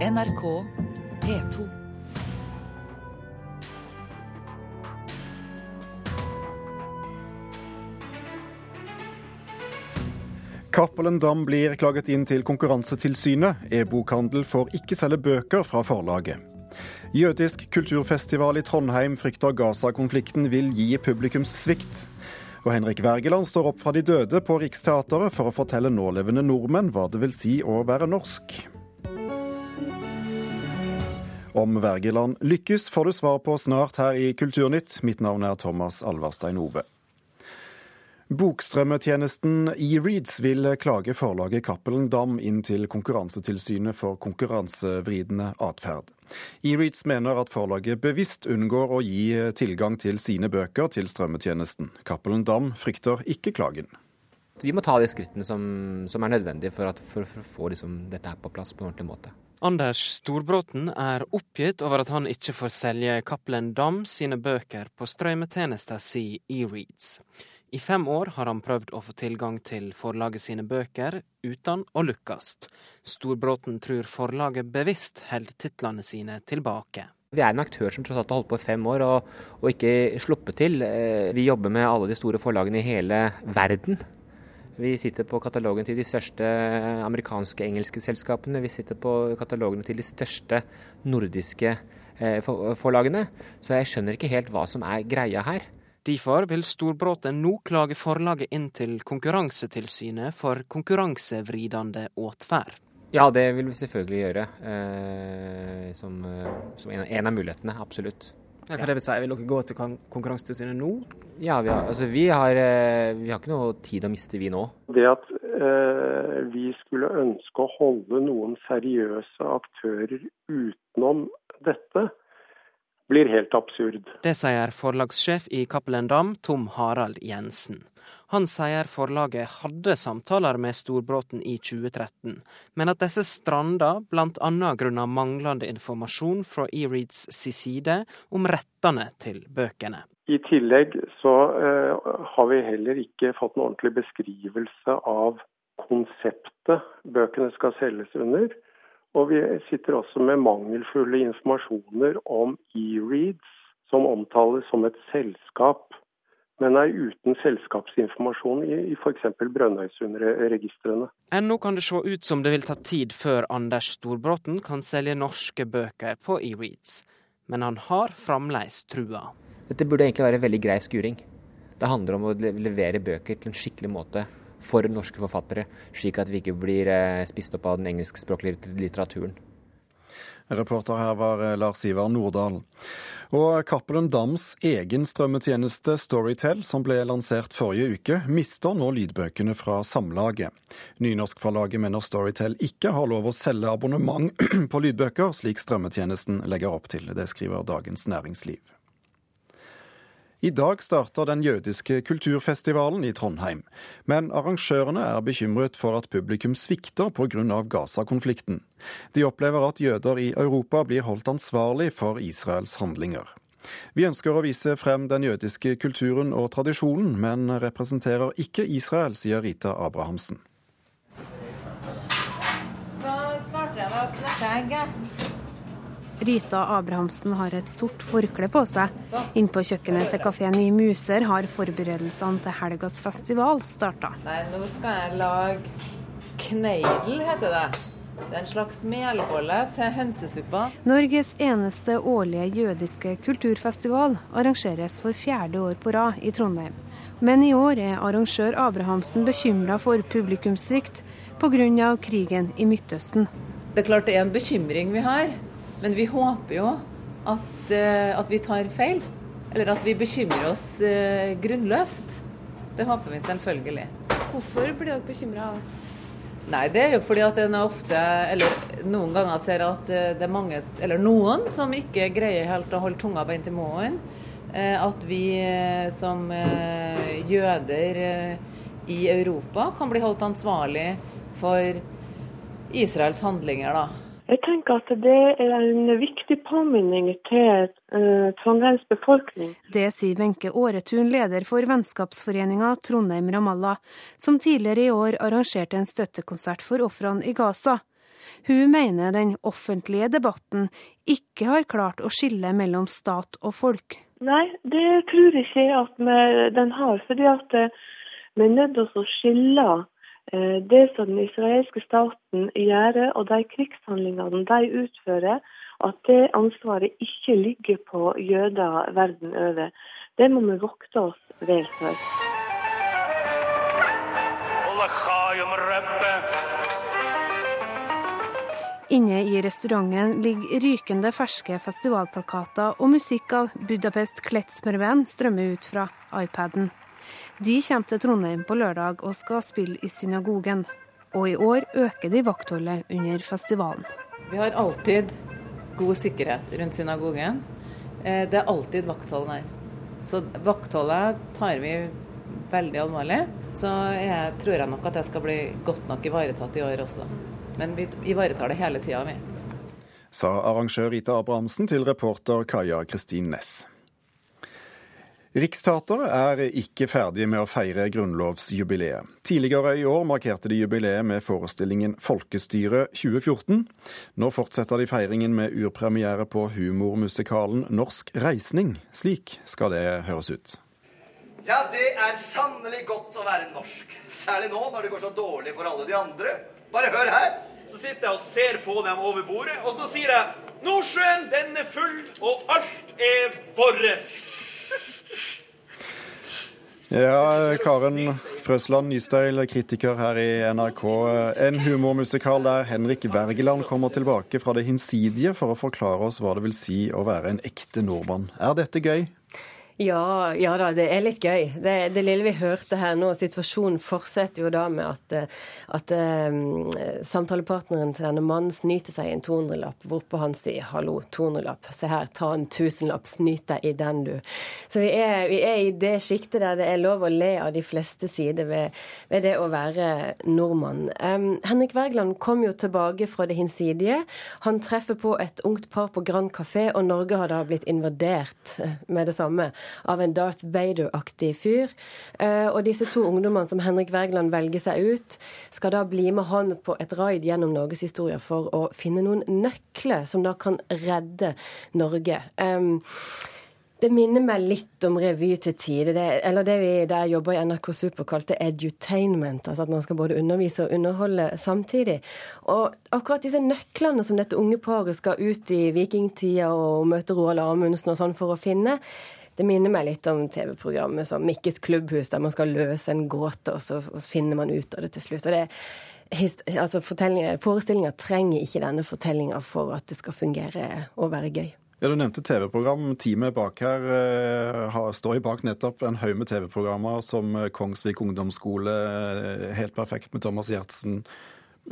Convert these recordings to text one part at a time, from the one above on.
NRK P2. Cappelen Dam blir klaget inn til Konkurransetilsynet. E-bokhandel får ikke selge bøker fra forlaget. Jødisk kulturfestival i Trondheim frykter Gaza-konflikten vil gi publikumssvikt. Og Henrik Wergeland står opp fra de døde på Riksteatret for å fortelle nålevende nordmenn hva det vil si å være norsk. Om Wergeland lykkes, får du svar på snart her i Kulturnytt. Mitt navn er Thomas Alverstein Ove. Bokstrømmetjenesten eReads vil klage forlaget Cappelen Dam inn til Konkurransetilsynet for konkurransevridende atferd. eReads mener at forlaget bevisst unngår å gi tilgang til sine bøker til strømmetjenesten. Cappelen Dam frykter ikke klagen. Vi må ta de skrittene som, som er nødvendige for, at, for, for å få liksom, dette her på plass på en ordentlig måte. Anders Storbråten er oppgitt over at han ikke får selge Cappelen Dam sine bøker på strømmetjenesten si eReads. I fem år har han prøvd å få tilgang til forlaget sine bøker, uten å lykkes. Storbråten tror forlaget bevisst holder titlene sine tilbake. Vi er en aktør som tross alt har holdt på i fem år og, og ikke sluppet til. Eh, vi jobber med alle de store forlagene i hele verden. Vi sitter på katalogen til de største amerikanske engelske selskapene. Vi sitter på katalogene til de største nordiske eh, forlagene. Så jeg skjønner ikke helt hva som er greia her. Derfor vil Storbråten nå klage forlaget inn til Konkurransetilsynet for konkurransevridende åtferd. Ja, det vil vi selvfølgelig gjøre. Eh, som, en, av mulighetene, absolutt. Ja, hva det vil si, Vil dere gå til Konkurransetilsynet nå? Ja, vi har, altså, vi har, eh, vi har, ikke noe tid å miste, vi nå. Det at eh, vi skulle ønske å holde noen seriøse aktører utenom dette, blir helt absurd. Det sier forlagssjef i Cappelen Dam, Tom Harald Jensen. Han sier forlaget hadde samtaler med Storbråten i 2013, men at disse stranda bl.a. grunnet manglende informasjon fra eReads si side om rettene til bøkene. I tillegg så uh, har vi heller ikke fått en ordentlig beskrivelse av konseptet bøkene skal selges under. Og vi sitter også med mangelfulle informasjoner om e-reads, som omtales som et selskap, men er uten selskapsinformasjon i, i f.eks. Brønnøysundregistrene. Ennå kan det se ut som det vil ta tid før Anders Storbråten kan selge norske bøker på e-reads, men han har fremdeles trua. Dette burde egentlig være veldig grei skuring. Det handler om å levere bøker til en skikkelig måte for norske forfattere, slik at vi ikke blir eh, spist opp av den engelskspråklige litteraturen. Reporter her var eh, Lars Ivar Nordahl. Og Cappelen Dams egen strømmetjeneste Storytel, som ble lansert forrige uke, mister nå lydbøkene fra Samlaget. Nynorskforlaget mener Storytel ikke har lov å selge abonnement på lydbøker, slik strømmetjenesten legger opp til. Det skriver Dagens Næringsliv. I dag starter den jødiske kulturfestivalen i Trondheim. Men arrangørene er bekymret for at publikum svikter pga. Gaza-konflikten. De opplever at jøder i Europa blir holdt ansvarlig for Israels handlinger. Vi ønsker å vise frem den jødiske kulturen og tradisjonen, men representerer ikke Israel, sier Rita Abrahamsen. Hva svarte jeg da? Knekte egget? Rita Abrahamsen har et sort forkle på seg. Inn på kjøkkenet til kafeen i Muser har forberedelsene til helgas festival starta. Nei, nå skal jeg lage kneidel, heter det. Det er en slags melbolle til hønsesuppa. Norges eneste årlige jødiske kulturfestival arrangeres for fjerde år på rad i Trondheim. Men i år er arrangør Abrahamsen bekymra for publikumssvikt pga. krigen i Midtøsten. Det er klart det er en bekymring vi har. Men vi håper jo at, uh, at, vi tar feil. Eller at vi bekymrer oss uh, grunnløst. Det håper vi selvfølgelig. Hvorfor blir dere bekymra? Nei, det er jo fordi at en ofte, eller noen ganger ser at eh, det er mange, eller noen, som ikke greier helt å holde tunga beint i munnen. At vi som jøder i Europa kan bli holdt ansvarlig for Israels handlinger, da. Jeg tenker at det er en viktig påminning til uh, Trondheims befolkning. Det sier Wenche Åretun, leder for vennskapsforeninga Trondheim Ramallah, som tidligere i år arrangerte en støttekonsert for ofrene i Gaza. Hun mener den offentlige debatten ikke har klart å skille mellom stat og folk. Nei, det tror jeg ikke at vi, den har. fordi at eh, vi er nødt til å skille det som den israelske staten gjør, og de krigshandlingene de utfører, at det ansvaret ikke ligger på jøder verden over. Det må vi vokte oss vel for. Inne i restauranten ligger rykende ferske festivalplakater, og musikk av Budapest Kletsmerven strømmer ut fra iPaden. De kommer til Trondheim på lørdag og skal spille i synagogen. Og i år øker de vaktholdet under festivalen. Vi har alltid god sikkerhet rundt synagogen. Eh, det er alltid vakthold der. Så vaktholdet tar vi veldig alvorlig. Så jeg tror jeg nok at jeg skal bli godt nok ivaretatt i år også. Men vi ivaretar det hele tida, vi. Sa arrangør Rita Abrahamsen til reporter Kaja Kristin Næss. Riksteatret er ikke ferdig med å feire grunnlovsjubileet. Tidligere i år markerte de jubileet med forestillingen Folkestyre 2014. Nå fortsetter de feiringen med urpremiere på humormusikalen Norsk reisning. Slik skal det høres ut. Ja, det er sannelig godt å være norsk. Særlig nå når det går så dårlig for alle de andre. Bare hør her. Så sitter jeg og ser på dem over bordet, og så sier jeg Nordsjøen, den er full, og alt er vårt. Ja, Karen Frøsland Nystøyl, kritiker her i NRK. En humormusikal der Henrik Wergeland kommer tilbake fra det hinsidige for å forklare oss hva det vil si å være en ekte nordmann. Er dette gøy? Ja, ja da, det er litt gøy. Det, det, lille vi hørte her nå, situasjonen fortsetter jo da med at, eh, at um, samtalepartneren til denne mannen snyter seg i en 200-lapp, hvorpå han sier 'hallo, 200-lapp, se her, ta en tusenlapp, snyt deg i den, du'. Så vi er, vi er i det sjiktet der det er lov å le av de fleste sider ved, ved det å være nordmann. Um, Henrik Wergeland kom jo tilbake fra det hinsidige. Han treffer på et ungt par på Grand Café, og Norge har da blitt invadert med det samme av en Darth Vader-aktig fyr. Eh, og disse to ungdommene som Henrik Wergeland velger seg ut, skal da bli med han på et raid gjennom Norges historie for å finne noen nøkler som da kan redde Norge. Det minner meg litt om revy til tider. Eller det vi der jobber i NRK Super kalte edutainment. Altså at man skal både undervise og underholde samtidig. Og akkurat disse nøklene som dette unge paret skal ut i vikingtida og møte Roald Amundsen og sånn for å finne, det minner meg litt om TV-programmet som Mikkes klubbhus, der man skal løse en gåte, og så, og så finner man ut av det til slutt. Og det, altså Forestillinger trenger ikke denne fortellinga for at det skal fungere og være gøy. Ja, Du nevnte TV-program. Teamet bak her har, står bak nettopp en haug med TV-programmer som Kongsvik ungdomsskole, uh, Helt perfekt med Thomas Gjertsen,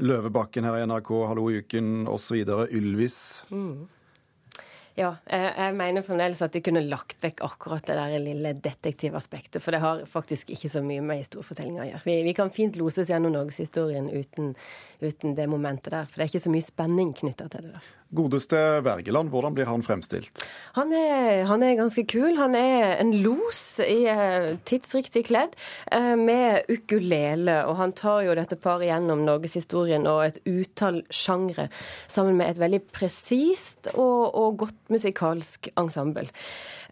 Løvebakken her i NRK, Hallo i uken osv. Ylvis. Mm. Ja, jeg mener fremdeles at de kunne lagt vekk akkurat det der lille detektivaspektet. For det har faktisk ikke så mye med historiefortellinga å gjøre. Vi, vi, kan fint loses gjennom norgeshistorien uten, uten det momentet der. For det er ikke så mye spenning knytta til det der. Godeste Wergeland, hvordan blir han fremstilt? Han er, han er, ganske kul. Han er en los i uh, tidsriktig kledd uh, med ukulele. Og han tar jo dette paret gjennom norgeshistorien og et utall sjangre sammen med et veldig presist og, og godt musikalsk ensemble.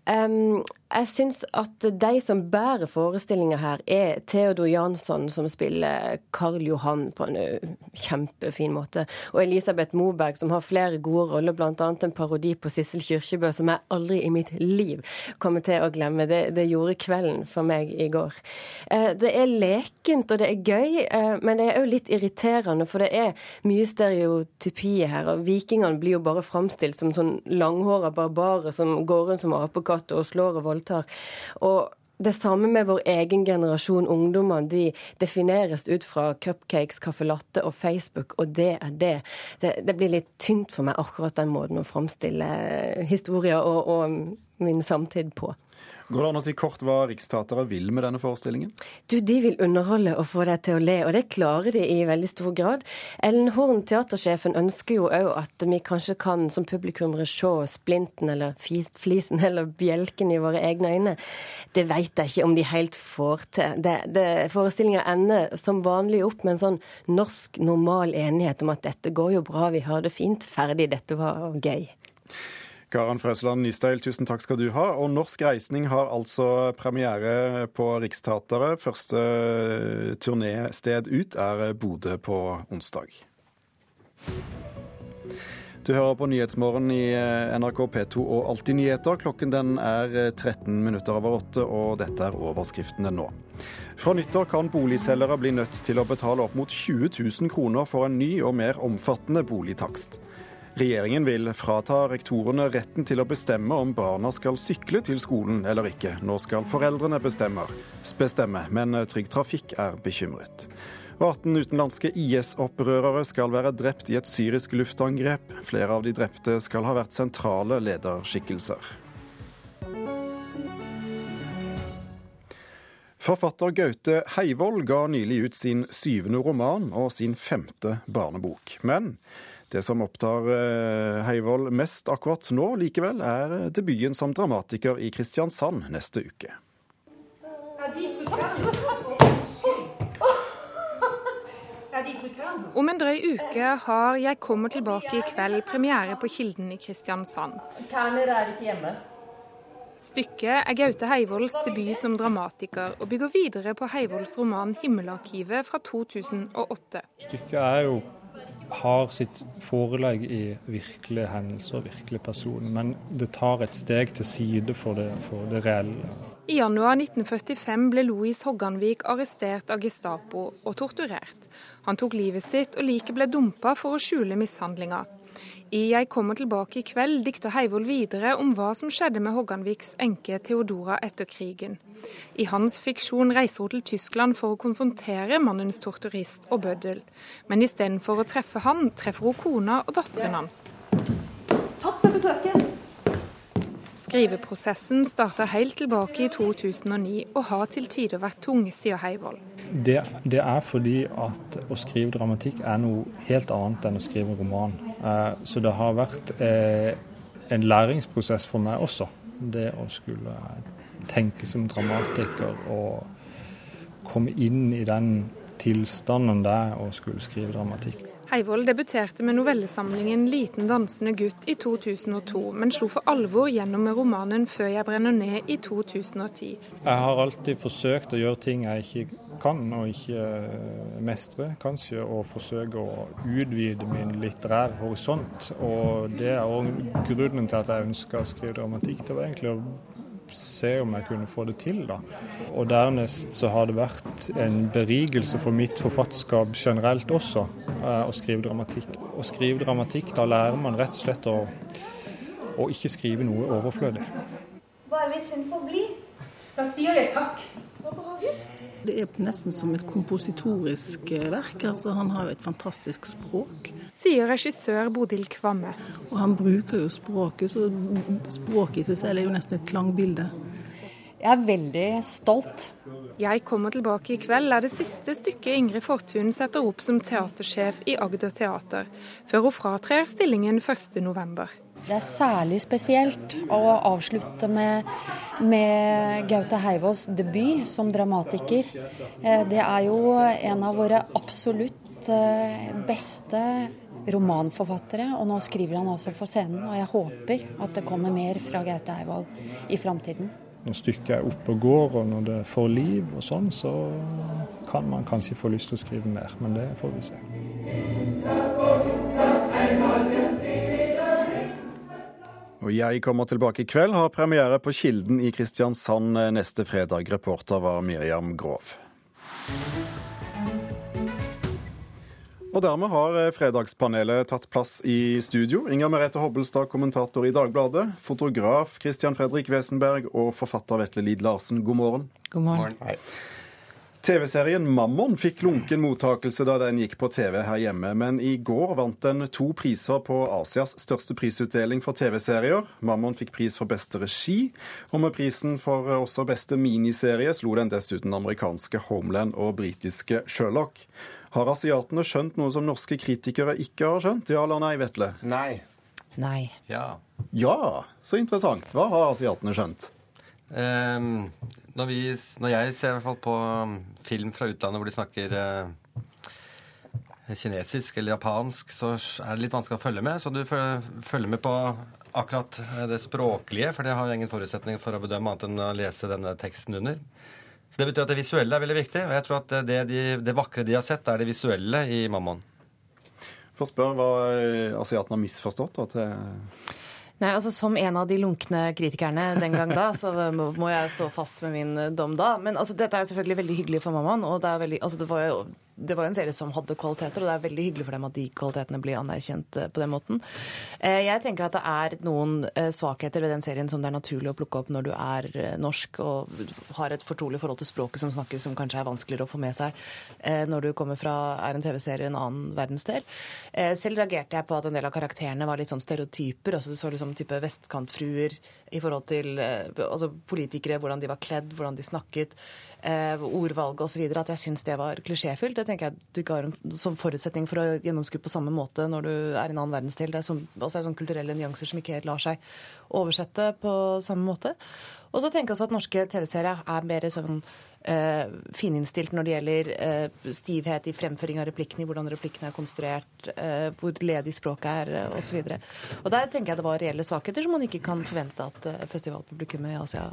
Um, jeg syns at de som bærer forestillinga her, er Theodor Jansson, som spiller Karl Johan på en kjempefin måte, og Elisabeth Moberg, som har flere gode roller, bl.a. en parodi på Sissel Kyrkjebø, som jeg aldri i mitt liv kommer til å glemme. Det, det gjorde kvelden for meg i går. Uh, det er lekent, og det er gøy, uh, men det er òg litt irriterende, for det er mye stereotypi her. og Vikingene blir jo bare framstilt som sånn langhåra barbarer som går rundt som apekatter og slår og volder voldtar. Og det samme med vår egen generasjon ungdommer. De defineres ut fra cupcakes, caffè latte og Facebook, og det er det. det. det. blir litt tynt for meg, akkurat den måten å framstille historier og, og min samtid på. Går det an å si kort hva Riksteatret vil med denne forestillingen? Du, De vil underholde og få deg til å le, og det klarer de i veldig stor grad. Ellen Horn, teatersjefen, ønsker jo òg at vi kanskje kan som publikummere se splinten eller flisen eller bjelken i våre egne øyne. Det veit jeg ikke om de helt får til. Det, Forestillinga ender som vanlig opp med en sånn norsk, normal enighet om at dette går jo bra, vi har det fint, ferdig, dette var gøy. Karen Frøsland Nysteil, tusen takk skal du ha. Og Norsk Reisning har altså premiere på Riksteatret. Første turnésted ut er Bodø på onsdag. Du hører på Nyhetsmorgen i NRK P2 og Alltid nyheter. Klokken den er 13 minutter over åtte, og dette er overskriftene nå. Fra nyttår kan boligselgere bli nødt til å betale opp mot 20 000 kroner for en ny og mer omfattende boligtakst. Regjeringen vil frata rektorene retten til å bestemme om barna skal sykle til skolen eller ikke. Nå skal foreldrene bestemme, men Trygg Trafikk er bekymret. 18 utenlandske IS-opprørere skal være drept i et syrisk luftangrep. Flere av de drepte skal ha vært sentrale lederskikkelser. Forfatter Gaute Heivold ga nylig ut sin syvende roman og sin femte barnebok. Men det som opptar Heivoll Heivold mest akkurat nå, likevel, er debuten som dramatiker i Kristiansand neste uke. Om en drøy uke har Jeg kommer tilbake i kveld premiere på Kilden i Kristiansand. Terner er ikke hjemme. Stykket er Gaute Heivolds debut som dramatiker, og bygger videre på Heivolds roman 'Himmelarkivet' fra 2008. Stykket er jo har sitt forelegg i virkelige hendelser og virkelige personer, men det tar et steg til side for det, for det reelle. I januar 1945 ble Louis Hogganvik arrestert av Gestapo og torturert. Han tok livet sitt, og liket ble dumpa for å skjule mishandlinga. I 'Jeg kommer tilbake i kveld' dikter Heivold videre om hva som skjedde med Hogganviks enke Theodora etter krigen. I hans fiksjon reiser hun til Tyskland for å konfrontere mannens torturist og bøddel. Men istedenfor å treffe han, treffer hun kona og datteren hans. Takk for besøket. Skriveprosessen starta helt tilbake i 2009 og har til tider vært tung, sier Heivold. Det, det, er fordi at å skrive dramatikk er noe helt annet enn å skrive roman. Eh, så det har vært eh, en læringsprosess for meg også. Det å skulle tenke som dramatiker og komme inn i den tilstanden der og skulle skrive dramatikk. Heivold debuterte med novellesamlingen 'Liten dansende gutt' i 2002, men slo for alvor gjennom med romanen 'Før jeg brenner ned' i 2010. Jeg har alltid forsøkt å gjøre ting jeg ikke kan og ikke mestre, kanskje, og forsøke å utvide min litterære horisont. Og det er òg grunnen til at jeg ønsker å skrive dramatikk. Det var egentlig å se om jeg kunne få det til. da. Og dernest så har det vært en berigelse for mitt forfatterskap generelt også, eh, å skrive dramatikk. Å skrive dramatikk, da lærer man rett og slett å, å ikke skrive noe overflødig. Bare hvis hun får bli. Da sier jeg takk. Det er nesten som et kompositorisk eh, verk. altså Han har jo et fantastisk språk sier regissør Bodil Kvamme. Og han bruker jo språket, så språket i seg selv er jo nesten et klangbilde. Jeg er veldig stolt. 'Jeg kommer tilbake i kveld' er det siste stykket Ingrid Fortun setter opp som teatersjef i Agder Teater, før hun fratrer stillingen 1.11. Det er særlig spesielt å avslutte med, med Gaute Heivås' debut som dramatiker. Eh, det er jo en av våre absolutt eh, beste romanforfattere, og nå skriver han også for scenen. Og jeg håper at det kommer mer fra Gaute Eivold i framtiden. Når stykket er oppe og går, og når det får liv og sånn, så kan man kanskje få lyst til å skrive mer. Men det får vi se. Og Jeg kommer tilbake i kveld har premiere på Kilden i Kristiansand neste fredag. Reporter var Miriam Grov. Og dermed har eh, Fredagspanelet tatt plass i studio. Inger Merete Hobbelstad, kommentator i Dagbladet. Fotograf Christian Fredrik Wesenberg og forfatter Vetle Lid Larsen, god morgen. God morgen. Hei. TV-serien Mammon fikk lunken mottakelse da den gikk på TV her hjemme, men i går vant den to priser på Asias største prisutdeling for TV-serier. Mammon fikk pris for beste regi, og med prisen for også beste miniserie slo den dessuten amerikanske Homeland og britiske Sherlock. Har asiatene skjønt noe som norske kritikere ikke har skjønt? Ja eller nei, Vetle? Nei. Nei. Ja. Ja, så interessant. Hva har asiatene skjønt? Um, når, vi, når, jeg ser i hvert fall på um, film fra utlandet hvor de snakker uh, kinesisk eller japansk, så er det litt vanskelig å følge med. Så du følger med på akkurat uh, det språklige, for det har jeg ingen forutsetning for å bedømme annet enn å lese denne teksten under. Så det betyr at det visuelle er veldig viktig, og jeg tror at det, de, det vakre de har sett, er det visuelle i Mammon. Få spørre hva uh, asiatene har misforstått. da til Nei, altså Som en av de lunkne kritikerne den gang da, så må jeg stå fast med min dom da. Men altså, dette er jo selvfølgelig veldig hyggelig for mammaen. og det, er veldig, altså, det var jo det var jo en serie som hadde kvaliteter, og det er veldig hyggelig for dem at de kvalitetene blir anerkjent eh, på den måten. Eh, jeg tenker at det er noen eh, svakheter ved den serien som det er naturlig å plukke opp når du er norsk og har et fortrolig forhold til språket som snakkes, som kanskje er vanskeligere å få med seg når du kommer fra er en TV-serie en annen verdensdel. Selv reagerte jeg på at en del av karakterene var litt sånn stereotyper. altså Du så liksom type vestkantfruer i forhold til altså politikere, hvordan de var kledd, hvordan de snakket ordvalget osv. at jeg syns det var klisjéfylt. Tenker jeg du ikke har en, som forutsetning for å gjennomskue på samme måte når du er i en annen verdensdel. Det er sånn, også er sånn kulturelle nyanser som ikke helt lar seg oversette på samme måte. Og så tenker jeg også at norske TV-serier er mer sånn eh, fininnstilt når det gjelder eh, stivhet i fremføring av replikkene, i hvordan replikkene er konstruert, eh, hvor ledig språket er eh, osv. Der tenker jeg det var reelle svakheter som man ikke kan forvente at eh, festivalpublikummet i Asia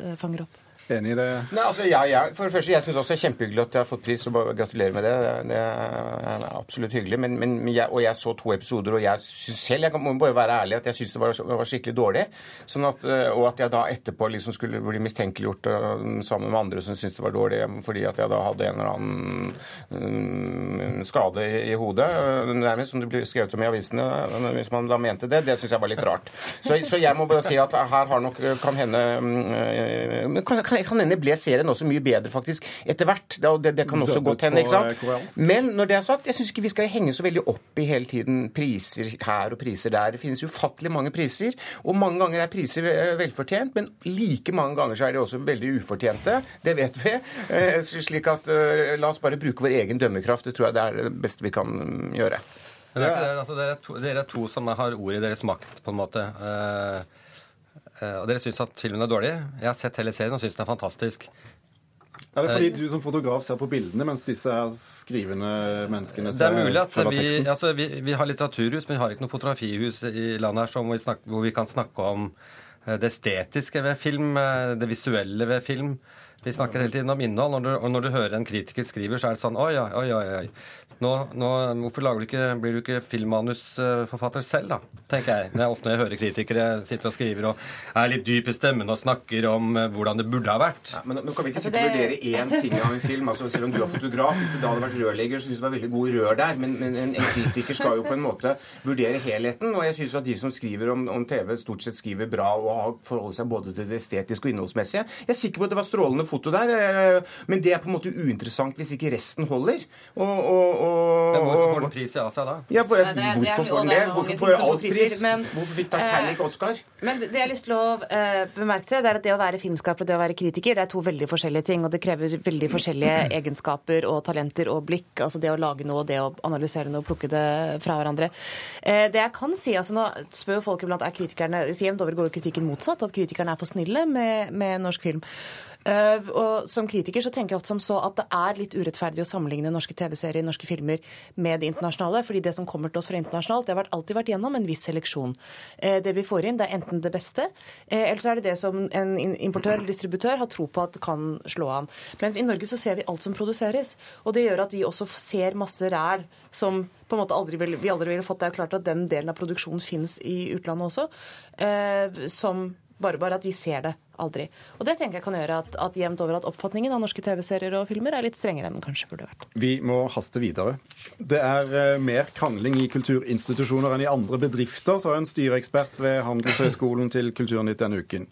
eh, fanger opp. Enig i det? Nei, altså, jeg, jeg, for det første, jeg syns også det er kjempehyggelig at jeg har fått pris, og gratulerer med det. Det er absolutt hyggelig. Men, men jeg, og jeg så to episoder, og jeg syns selv, jeg må bare være ærlig, at jeg syns det var, var, skikkelig dårlig. Sånn at, eh, og at jeg da etterpå liksom skulle bli mistenkeliggjort uh, sammen med andre som syntes det var dårlig, fordi at jeg da hadde en eller annen um, skade i, i hodet, nærmest, som det blir skrevet om i avisene, hvis man da mente det. Det syns jeg var litt rart. Så, så, jeg må bare si at her har nok kan hende kan, kan kan hende ble serien også mye bedre faktisk etter hvert. Det, det kan også godt hende. ikke sant? Men når det er sagt, jeg syns ikke vi skal henge så veldig opp i hele tiden priser her og priser der. Det finnes ufattelig mange priser, og mange ganger er priser eh, velfortjent, men like mange ganger så er de også veldig ufortjente. Det vet vi. Eh, slik at eh, la oss bare bruke vår egen dømmekraft. Det tror jeg det er det beste vi kan gjøre. Men det er ikke det, altså, dere, er to, dere er to som har ordet i deres makt, på en måte. Uh, Eh, og dere syns at filmen er dårlig. Jeg har sett hele serien og syns den er fantastisk. Er det fordi eh, du som fotograf ser på bildene, mens disse skrivende menneskene ser Det er mulig at vi, altså, vi, vi, har litteraturhus, men vi har ikke noe fotografihus i landet her vi, snakker, hvor vi kan snakke om det estetiske ved film, det visuelle ved film. Vi snakker hele tiden om innhold, når du, og når du hører en kritiker skriver, så er det sånn Oi, oi, oi. oi. Nå, nå, hvorfor du ikke, blir du ikke filmmanusforfatter selv, da? tenker jeg. Det er ofte når jeg hører kritikere sitte og skriver og er litt dyp i stemmen og snakker om uh, hvordan det burde ha vært. Ja, men nå kan vi ikke altså, sitte og vurdere én ting av en film. altså Selv om du er fotograf, hvis du da hadde vært rørlegger, så syns du det var veldig god rør der. Men, men en, en, kritiker skal jo på en måte vurdere helheten. Og jeg syns at de som skriver om, om, TV, stort sett skriver bra og forholder seg både til det estetiske og innholdsmessige. Jeg er sikker på at det var strålende foto der, uh, men det er på en måte uinteressant hvis ikke resten holder. Og, og, og, men hvorfor får den pris i Asia da? Ja, for, Nei, det, hvorfor får den det? Hvorfor får alt pris? Men, hvorfor fikk Titanic uh, Oscar? Men det jeg har lyst til å uh, bemerke til, det er at det å være filmskaper og det å være kritiker, det er to veldig forskjellige ting. Og det krever veldig forskjellige egenskaper og talenter og blikk. Altså det å lage noe, og det å analysere noe, og plukke det fra hverandre. Uh, det jeg kan si, altså nå spør jo folk iblant er kritikerne Jevnt over går jo kritikken motsatt, at kritikerne er for snille med, med norsk film. Uh, og Som kritiker så tenker jeg ofte som så at det er litt urettferdig å sammenligne norske TV-serier, norske filmer med det internasjonale. fordi det som kommer til oss fra internasjonalt, det har alltid vært gjennom en viss seleksjon. Uh, det vi får inn, det er enten det beste, uh, eller så er det det som en importør eller distributør har tro på at kan slå an. Mens i Norge så ser vi alt som produseres. Og det gjør at vi også ser masse ræl som på en måte aldri vil, vi aldri ville fått. Det er klart at den delen av produksjonen finnes i utlandet også. som bare, bare at vi ser det aldri. Og det tenker jeg kan gjøre at, at jevnt over at oppfatningen av norske TV-serier og filmer er litt strengere enn den kanskje burde vært. Vi må haste videre. Det er uh, mer krangling i kulturinstitusjoner enn i andre bedrifter, sa en styreekspert ved Handelshøyskolen til Kulturnytt denne uken.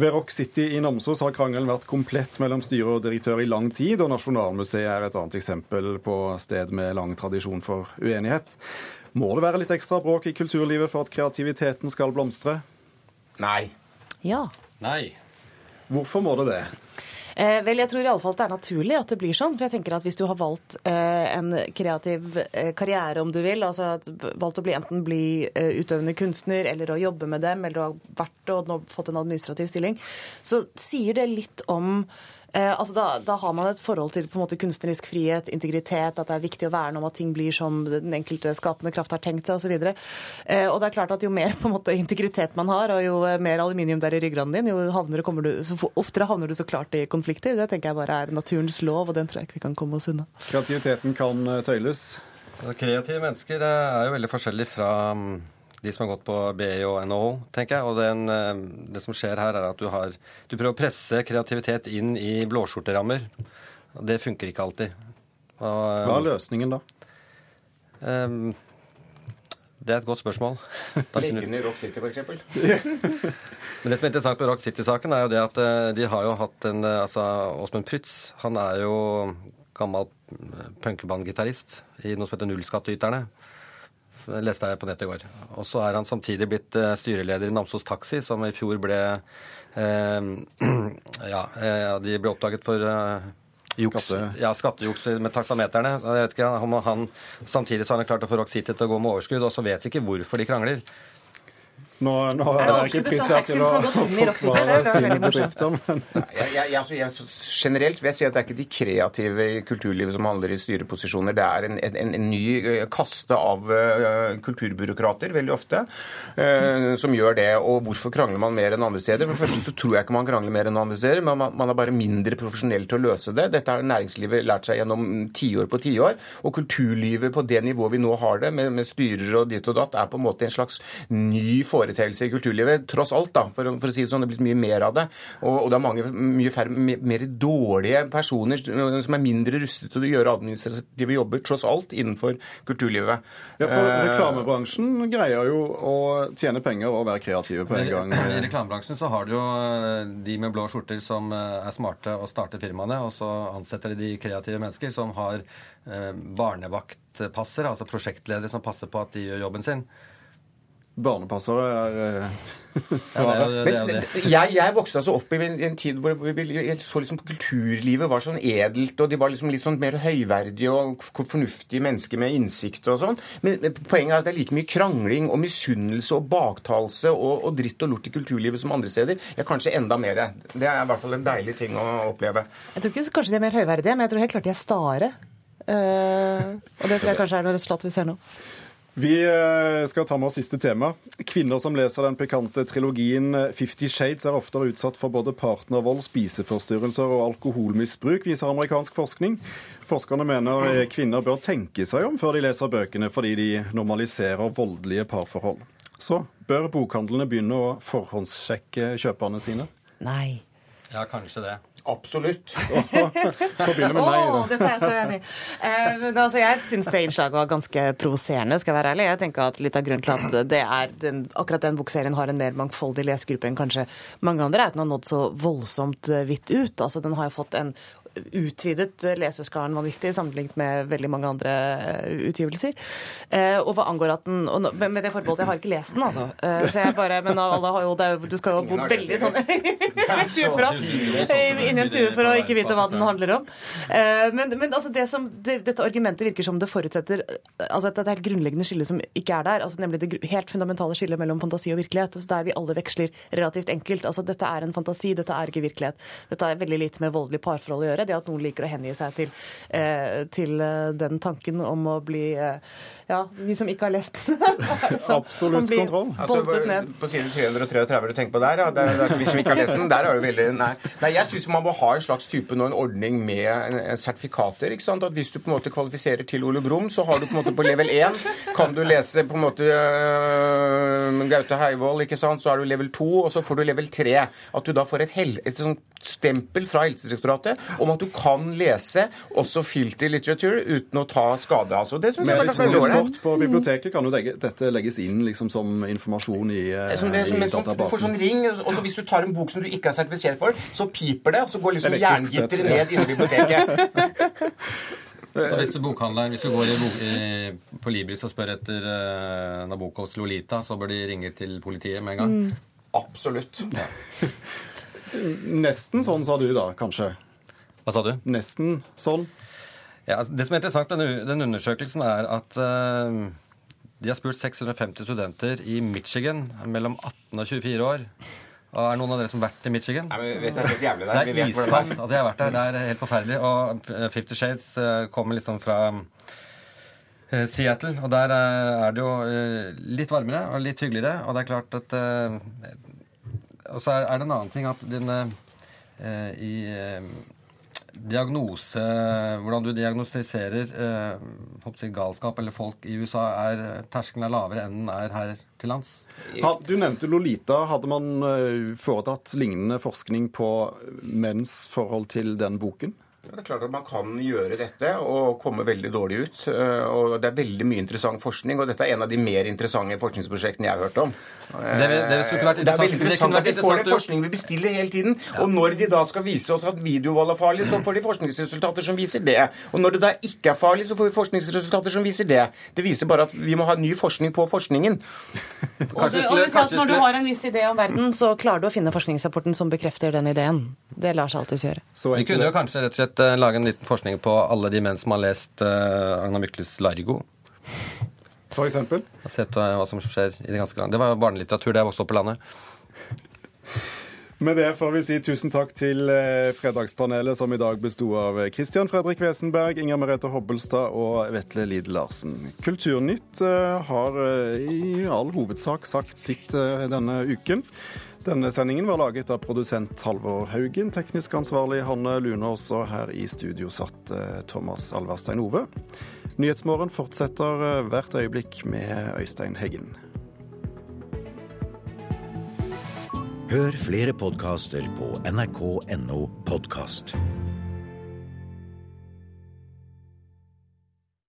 Ved Rock City i Namsos har krangelen vært komplett mellom styre og direktør i lang tid, og Nasjonalmuseet er et annet eksempel på sted med lang tradisjon for uenighet. Må det være litt ekstra bråk i kulturlivet for at kreativiteten skal blomstre? Nei. Ja. Nei. Hvorfor må det det? Eh, vel, jeg tror i alle fall det er naturlig at det blir sånn. For jeg tenker at hvis du har valgt eh, en kreativ eh, karriere, om du vil, altså at, valgt å bli enten bli eh, utøvende kunstner eller å jobbe med dem, eller du har vært og nå fått en administrativ stilling, så sier det litt om Eh, altså da, da, har man et forhold til på en måte kunstnerisk frihet, integritet, at det er viktig å verne om at ting blir som den enkelte skapende kraft har tenkt seg osv. Og, så eh, og det er klart at jo mer på en måte integritet man har, og jo mer aluminium der i ryggraden din, jo havner, du, så oftere havner du så klart i konflikter. Det tenker jeg bare er naturens lov, og den tror jeg ikke vi kan komme oss unna. Kreativiteten kan eh, tøyles? Kreative mennesker er jo veldig forskjellig fra mm, de som har gått på BI og NHO, tenker jeg. Og den, eh, det som skjer her, er at du har Du prøver å presse kreativitet inn i blåskjorterammer. Og det funker ikke alltid. Og, Hva er løsningen da? Um, det er et godt spørsmål. Liggende i Rock City, f.eks.? Men det som er interessant med Rock City-saken, er jo det at eh, de har jo hatt en Altså, Åsmund Prytz, han er jo gammel punkebandgitarist i noe som heter Nullskattyterne leste jeg på nettet i går. Og så er han samtidig blitt eh, styreleder i Namsos Taxi, som i fjor ble eh, Ja, eh, de ble oppdaget for eh, juks, Skatte. ja, skattejuks med taksameterne. Jeg vet ikke han, han, Samtidig så har han klart å få Rock City til å gå med overskudd, og så vet vi ikke hvorfor de krangler. Nå, nå er det ikke pizza til å forsvare sine bedrifter, men altså, Generelt vil jeg si at det er ikke de kreative i kulturlivet som handler i styreposisjoner. Det er en, en, en ny eh, kaste av uh, kulturbyråkrater, veldig ofte, uh, som gjør det. Og hvorfor krangler man mer enn andre steder? For det første så tror jeg ikke man krangler mer enn andre steder, men man, man er bare mindre profesjonell til å løse det. Dette har næringslivet lært seg gjennom tiår på tiår. Og kulturlivet på det nivået vi nå har det, med, med styrer og ditt og datt, er på en måte en slags ny forestilling foreteelse i kulturlivet. Tross alt, da, for, for, å si det sånn. Det er blitt mye mer av det. Og, og det er mange mye færre, mer dårlige personer som er mindre rustet til å gjøre administrative jobber, tross alt, innenfor kulturlivet. Ja, for eh, reklamebransjen greier jo å tjene penger og være kreative på en gang. I reklamebransjen så har du jo eh, de med blå skjorter som eh, er smarte og starter firmaene, og så ansetter de de kreative mennesker som har barnevaktpassere, altså prosjektledere som passer på at de gjør jobben sin barnepassere er uh, svaret. Ja, jeg, jeg, vokste altså opp i en, en tid hvor vi, jeg så liksom kulturlivet var sånn edelt, og de var liksom litt sånn mer høyverdige og fornuftige mennesker med innsikt og sånn. Men poenget er at det er like mye krangling og misunnelse og baktalelse og, og, dritt og lort i kulturlivet som andre steder. Ja, kanskje enda mer. Det er i hvert fall en deilig ting å oppleve. Jeg tror ikke kanskje de er mer høyverdige, men jeg tror helt klart de er stare. Uh, og det tror jeg kanskje er noe resultat vi ser nå. Vi eh, skal ta med oss siste tema. Kvinner som leser den pikante trilogien Fifty Shades, er oftere utsatt for både partnervold, spiseforstyrrelser og alkoholmisbruk, viser amerikansk forskning. Forskerne mener kvinner bør tenke seg om før de leser bøkene, fordi de normaliserer voldelige parforhold. Så bør bokhandlene begynne å forhåndssjekke kjøperne sine? Nei. Ja, kanskje det. Absolutt. Begynne med meg. Oh, dette er jeg så enig i. Eh, altså, jeg syns det innslaget var ganske provoserende, skal jeg være ærlig. Jeg tenker at Litt av grunnen til at det er den, akkurat den bokserien har en mer mangfoldig lesegruppe enn kanskje mange andre, er at den har nådd så voldsomt eh, vidt ut. Altså, Den har jo fått en utvidet leseskaren vanvittig sammenlignet med veldig mange andre eh, utgivelser. Eh, og hva angår at den og Med det forbeholdet, jeg har ikke lest den, altså. Eh, så jeg bare, Men alle har jo, Du skal jo ha bodd veldig sånn inni en tue for å ikke vite hva den handler om. Men, men altså det som, det, dette argumentet virker som det forutsetter altså et helt grunnleggende skille som ikke er der. altså Nemlig det helt fundamentale skillet mellom fantasi og virkelighet. Der vi alle veksler relativt enkelt. altså Dette er en fantasi, dette er ikke virkelighet. Dette er veldig lite med voldelig parforhold å gjøre. Det at noen liker å hengi seg til, eh, til eh, den tanken om å bli eh, ja, vi som ikke har lest den. Absolutt kontroll. Altså, på side 333 du tenker på der, ja, der, der, vi som ikke har lest den, der er det veldig Nei, nei jeg syns man må ha en slags type nå, en ordning med sertifikater. ikke sant? At Hvis du på en måte kvalifiserer til Ole Brumm, så har du på en måte på level 1 kan du lese på en måte uh, Gaute Heivold, ikke sant? så har du level 2, og så får du level 3. At du da får et, hel, et sånt stempel fra Helsedirektoratet om at du kan lese også filter litteratur uten å ta skade. Altså. Det synes jeg Med var veldig ålreit. kort på biblioteket kan jo legge, dette legges inn liksom som informasjon i, eh, Som, det, som, i en sånn, du får sånn ring, og så hvis du tar en bok som du ikke er sertifisert for, så piper det, og så går liksom jerngitteret ned ja. inni biblioteket. Så hvis du bokhandler, hvis du går i, bok, i, på Libris og spør etter uh, Nabokovs Lolita, så bør de ringe til politiet med en gang? Mm. Absolutt. Nesten sånn sa du da, kanskje? Hva sa du? Nesten sånn. Ja, altså, det som er interessant med den, den undersøkelsen, er at uh, de har spurt 650 studenter i Michigan mellom 18 og 24 år. Og Er noen av dere som har vært i Michigan? Nei, men vet du, det er helt jævlig der. Det er iskaldt. Altså, jeg har vært der. Det er helt forferdelig. Og Fifty Shades eh, kommer liksom fra eh, Seattle, og der er det jo litt varmere og litt hyggeligere. Og det er klart at Og så er, er det en annen ting at dine eh, i diagnose Hvordan du diagnostiserer eh, jeg, galskap eller folk i USA, er terskelen er lavere enn den er her til lands. Ha, du nevnte Lolita. Hadde man eh, foretatt lignende forskning på menns forhold til den boken? Det er klart at Man kan gjøre dette og komme veldig dårlig ut. eh, og Det er veldig mye interessant forskning, og dette er en av de mer interessante forskningsprosjektene jeg har hørt om. Det- det skulle vært Eh, det er veldig interessant- at vi får den forskningen vi bestiller hele tiden. Og når de da skal vise oss at videovold er farlig, så får de forskningsresultater som viser det. Og når det da ikke er farlig, så får vi forskningsresultater som viser det. Det viser bare at vi må ha ny forskning på forskningen. Og, du, og du sa at når du har en viss idé om verden, så klarer du å finne forskningsrapporten som bekrefter den ideen. Det lar seg alltids gjøre. Vi kunne jo kanskje rett og slett eh, lage en liten forskning på alle de menn som har lest eh, Agna Mykles Largo. For eksempel? Og sett eh, hva som skjer i det ganske land. Det var jo barnelitteratur da jeg vokste opp på landet. Med det får vi si tusen takk til eh, Fredagspanelet, som i dag besto av Christian Fredrik Wesenberg, Inger Merete Hobbelstad og Vetle Lid Larsen. Kulturnytt eh, har eh, i all hovedsak sagt sitt eh, denne uken. Denne sendingen var laget av produsent Halvor Haugen, teknisk ansvarlig Hanne Lunås, og her i studio satt eh, Thomas Alverstein Ove. Nyhetsmorgen fortsetter eh, hvert øyeblikk med Øystein Heggen. Hør flere podkaster på nrk.no podkast.